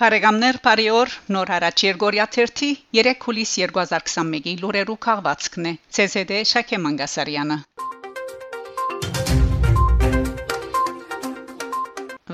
Բարեկամներ, բարի օր։ Նոր հարաճ Երգորիա 30 3 հուլիս 2021-ի լուրերու քաղվածքն է։ ՑՍԴ Շակե Մանգասարյանը։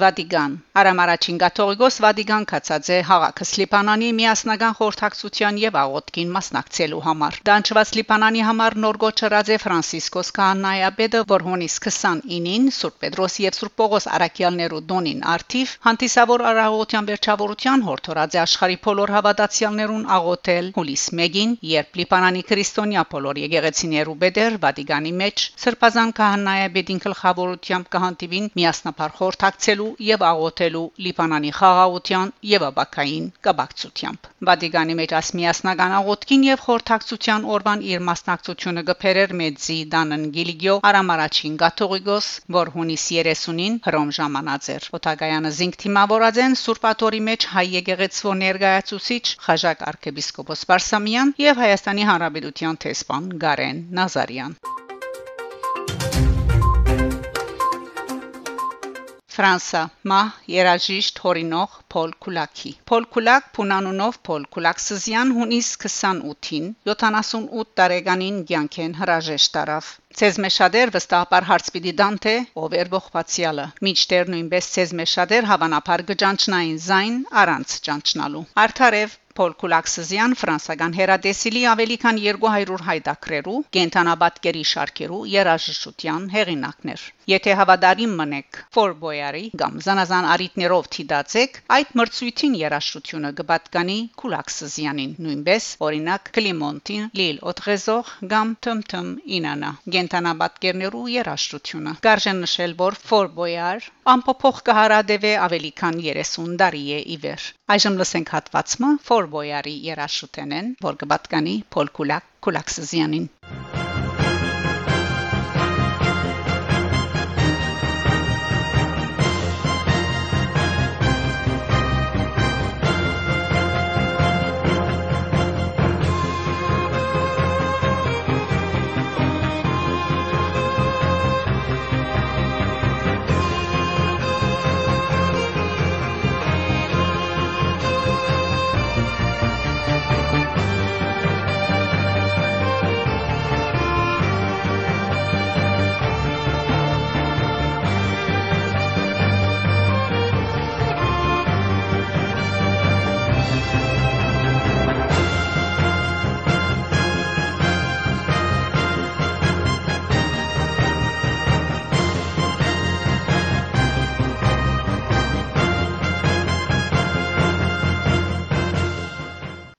Վատիկան Արամարաչին Կաթողիկոս Վատիկան կացած է հաղաքը Սլիպանանի միասնական խորհրդակցության եւ աղոթքին մասնակցելու համար։ Դանչված Սլիպանանի համար նոր գոչրած է Ֆրանցիսկոս Կանայաբեդը, որ հունիս 29-ին Սուրբ Պետրոս եւ Սուրբ Պողոս Արաքյալներու դոնին արթիվ հանդիսավոր արաղոթյան վերջավորության հորթորած է աշխարի բոլոր հավատացյալներուն աղոթել հուլիս 1-ին, երբ Լիպանանի քրիստոնյա բոլոր եկեղեցիներու բեդեր Վատիկանի մեջ Սրբազան Կանայաբեդին գլխավորությամբ կհանդիվին միասնապար խորհրդակցելու ստեղծելու եւ աղոթելու Լիբանանի խաղաղության եւ աբակային կապակցությամբ։ Վատիկանի մեջ ասմիասնական աղոթքին եւ խորհրդակցության օրվան իր մասնակցությունը գբերեր մեծի Դանն Գիլիգիո Արամարաչին Գաթողիկոս, որ հունիս 30-ին հռոմ ժամանած էր։ Օտագայանը զինք թիմավորած են Սուրբաթորի մեջ հայ եկեղեցու ներկայացուցիչ Խաժակ arczepiskopos Վարսամյան եւ Հայաստանի Հանրապետության տեսփան Գարեն Նազարյան։ Ֆրանսա մահ երաժիշտ հորինող Փոլ Կուլակի Փոլ Կուլակ Փունանունով Փոլ Կուլակսզյան հունիս 28-ին 78 տարեկանին ցանկեն հրաժեշտ տարավ Ցեզմեշադեր վստահաբար հարց պիտի դան թե ով էր ողբացյալը Միջտեր նույնպես ցեզմեշադեր հավանաբար գճանչնային զայն առանց ճանչնալու Արթարև Փոլ Կուլաքսզյան ֆրանսական հերադեսիլի ավելի քան 200 հայդակրերու կենթանաբատկերի շարքերու երաժշտության հեղինակներ։ Եթե հավադարին մնեք Ֆորբոյարի կամ զանազան արիտներով թիդացեք, այդ մրցույթին երաժշտությունը կպատկանի Կուլաքսզյանին, նույնպես օրինակ Կլիմոնտին, Լիլ Օտրեզող կամ Թմթմ Ինանա։ Կենթանաբատկերներու երաժշտությունը։ Կարժեն նշել, որ Ֆորբոյար ամփոփող կհարադեվե ավելի քան 30 տարի է իվեր։ Այժմ լսենք հատվածը. Ֆորբոյարի երաշուտենեն, որ կպատկանի Փոլ Կուլակ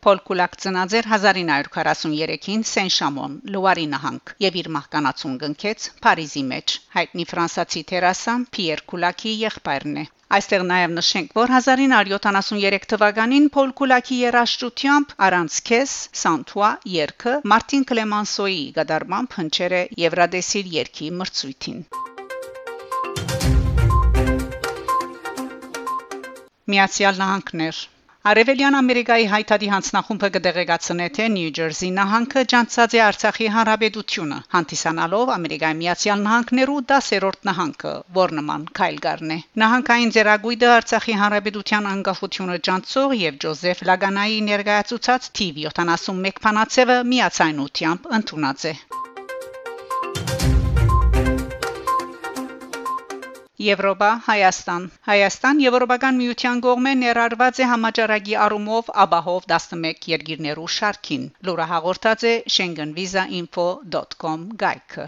Պոլ Կուլակ ծնածեր 1943-ին Սեն-Շամոն, Լուարի նահանգ, եւ իր մահկանացուն գնքեց Փարիզի մեջ։ Հայտնի ֆրանսացի տերասան Պիեր Կուլակի եղբայրն է։ Այստեղ նաև նշենք, որ 1973 թվականին Պոլ Կուլակի երաժշտությամբ առանց քես Սանտուա երգը Մարտին Կլեմանսոյի գդարմամբ հնչեր է Եվրադեսիլ երգի մրցույթին։ Միացյալ Նահանգներ Արևելյան Ամերիկայի հայտարարի հանձնախումբը կդեղեկացնե թե Նյու Ջերսի նահանգը ջանցած է Արցախի հանրապետությունը, հանդիսանալով Ամերիկայի Միացյալ Նահանգներու 10-րդ նահանգը, որ նման քայլգարն է։ Նահանգային ձերագույդը Արցախի հանրապետության անկախությունը ջանցող եւ Ջոզեֆ Լագանայի ներկայացուցած TV 71 փանացևը միացայնությամբ ընդունած է։ Եվրոպա Հայաստան Հայաստան Եվրոպական միության կողմէ ներառված է համաճարակի առումով աբահով 11 երկիրներու շարքին լուրը հաղորդած է schengenvisainfo.com գայքը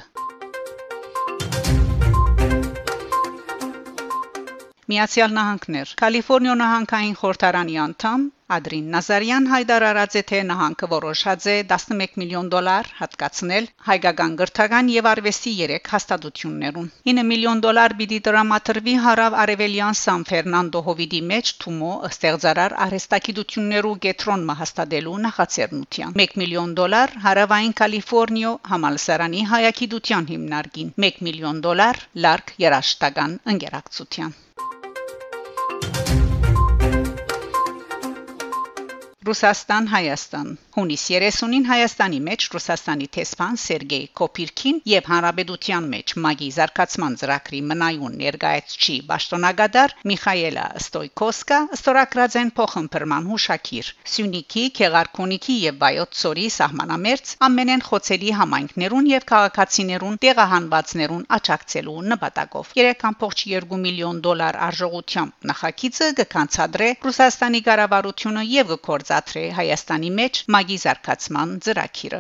Միացյալ Նահանգներ. Կալիֆոռնիա նահանգային խորհրդարանի անդամ Ադրին Նազարյան հայտարարած է թե նահանգը որոշած է 11 միլիոն դոլար հատկացնել հայկական գրթական եւ արվեստի 3 հաստատություններուն 9 միլիոն դոլար պիտի դրամատրվի հարավ արևելյան Սան Ֆերնանդո հովիդի մեջ Թումո ստեղծարար արհեստագիտություններու գետրոն մահաստադելու նախաձեռնության 1 միլիոն դոլար հարավային Կալիֆոռնիա համալսարանի հայագիտության հիմնարկին 1 միլիոն դոլար լարկ երաշտական ընկերակցության Ռուսաստան Հայաստան Հունիս 30-ին Հայաստանի մեջ Ռուսաստանի տեսփան Սերգեյ Կոպիրքին եւ Հանրապետության մեջ Մագի զարգացման ծրագրի մնայուն ներկայացչի Բաշտոնագադար Միխայելա Ստոյկոսկա ստորակրած են փոխմբռման հուշակիր Սյունիքի, Քեղարքունիքի եւ Վայոց ծորի սահմանամերձ ամենեն խոցելի համայնքներուն եւ քաղաքացիներուն տեղահանվածներուն աճակցելու նպատակով 3.2 միլիոն դոլար արժողությամբ նախագիծը կկանցադրե Ռուսաստանի կառավարությունը եւ գործ գործադրե Հայաստանի մեջ մագի զարգացման ծրագիրը։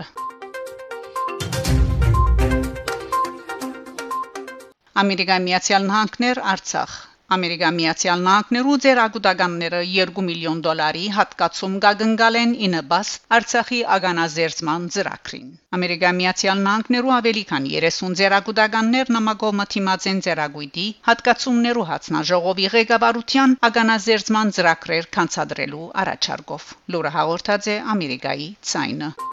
Ամերիկայի Միացյալ Նահանգներ Արցախ Ամերիկա Միացյալ Նահանգներու ձեր ագուտականները 2 միլիոն դոլարի հատկացում կգնկալեն ինը բաս Արցախի ագանազերծման ծրագրին։ Ամերիկա Միացյալ Նահանգներու ավելի քան 30 ձերագուտականներ նամակով մթիմած են ձերագույտի հատկացումներու հացնաժողովի ղեկավարության ագանազերծման ծրագրեր կանցադրելու առաջարկով։ Լուրը հաղորդած է Ամերիկայի ցայնը։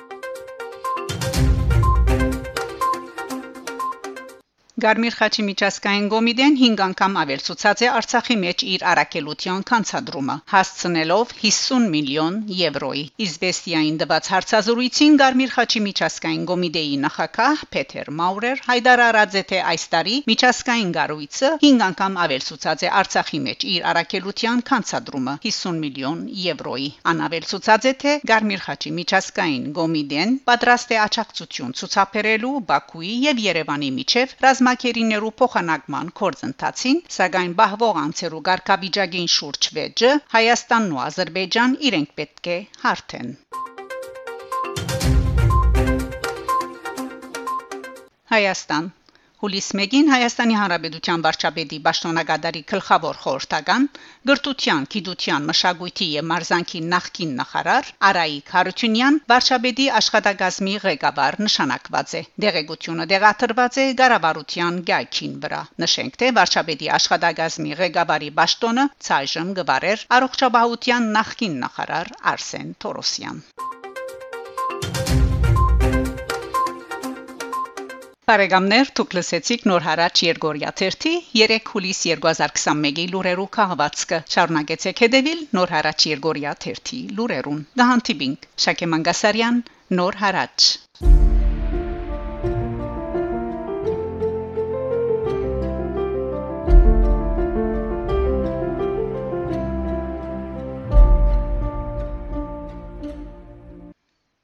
Գարմիր Խաչի միջազգային կոմիտեն 5 անգամ ավելցուցած է Արցախի մեջ իր արակելության կանցադրումը, հասցնելով 50 միլիոն եվրոյի։ Իզվեստիային դված հարցազրույցին Գարմիր Խաչի միջազգային կոմիտեի նախակահ Փեթեր Մաուրեր հայտարարած է թե այս տարի միջազգային գարույցը 5 անգամ ավելցուցած է Արցախի մեջ իր արակելության կանցադրումը 50 միլիոն եվրոյի։ Անավելցուցած է թե Գարմիր Խաչի միջազգային կոմիտեն պատրաստ է աջակցություն ցուցաբերելու Բաքուի եւ Երևանի միջև ռազմակերիներու փոխանակման կորձընթացին, սակայն բահվող անցերու ղարքավիճակին շուրջ վեճը Հայաստանն ու Ադրբեջան իրենք պետք է հարթեն։ Հայաստան Հուլիս 1-ին Հայաստանի Հանրապետության վարչապետի Պաշտոնակատարի գլխավոր խորհրդական գրթության, գիտության, մշակույթի եւ մարզանկի նախկին նախարար Արայիկ Հարությունյան վարչապետի աշխատակազմի ղեկավար նշանակված է։ Դեղեցությունը դեղաթրված է Գարավարության գայքին վրա։ Նշենք թե վարչապետի աշխատակազմի ղեկավարի Պաշտոնը ցայժմ գվարեր առողջապահության նախկին նախարար Արսեն Թորոսյան։ Բարեկամներ, դուք լսեցիք նոր հարաճ Երգորիա 3 3 հուլիս 2021-ի լուրերու քաղվածքը։ Շարունակեցեք հետևել նոր հարաճ Երգորիա 3 լուրերուն։ Գահանտիբինգ Շակե Մանգասարյան նոր հարաճ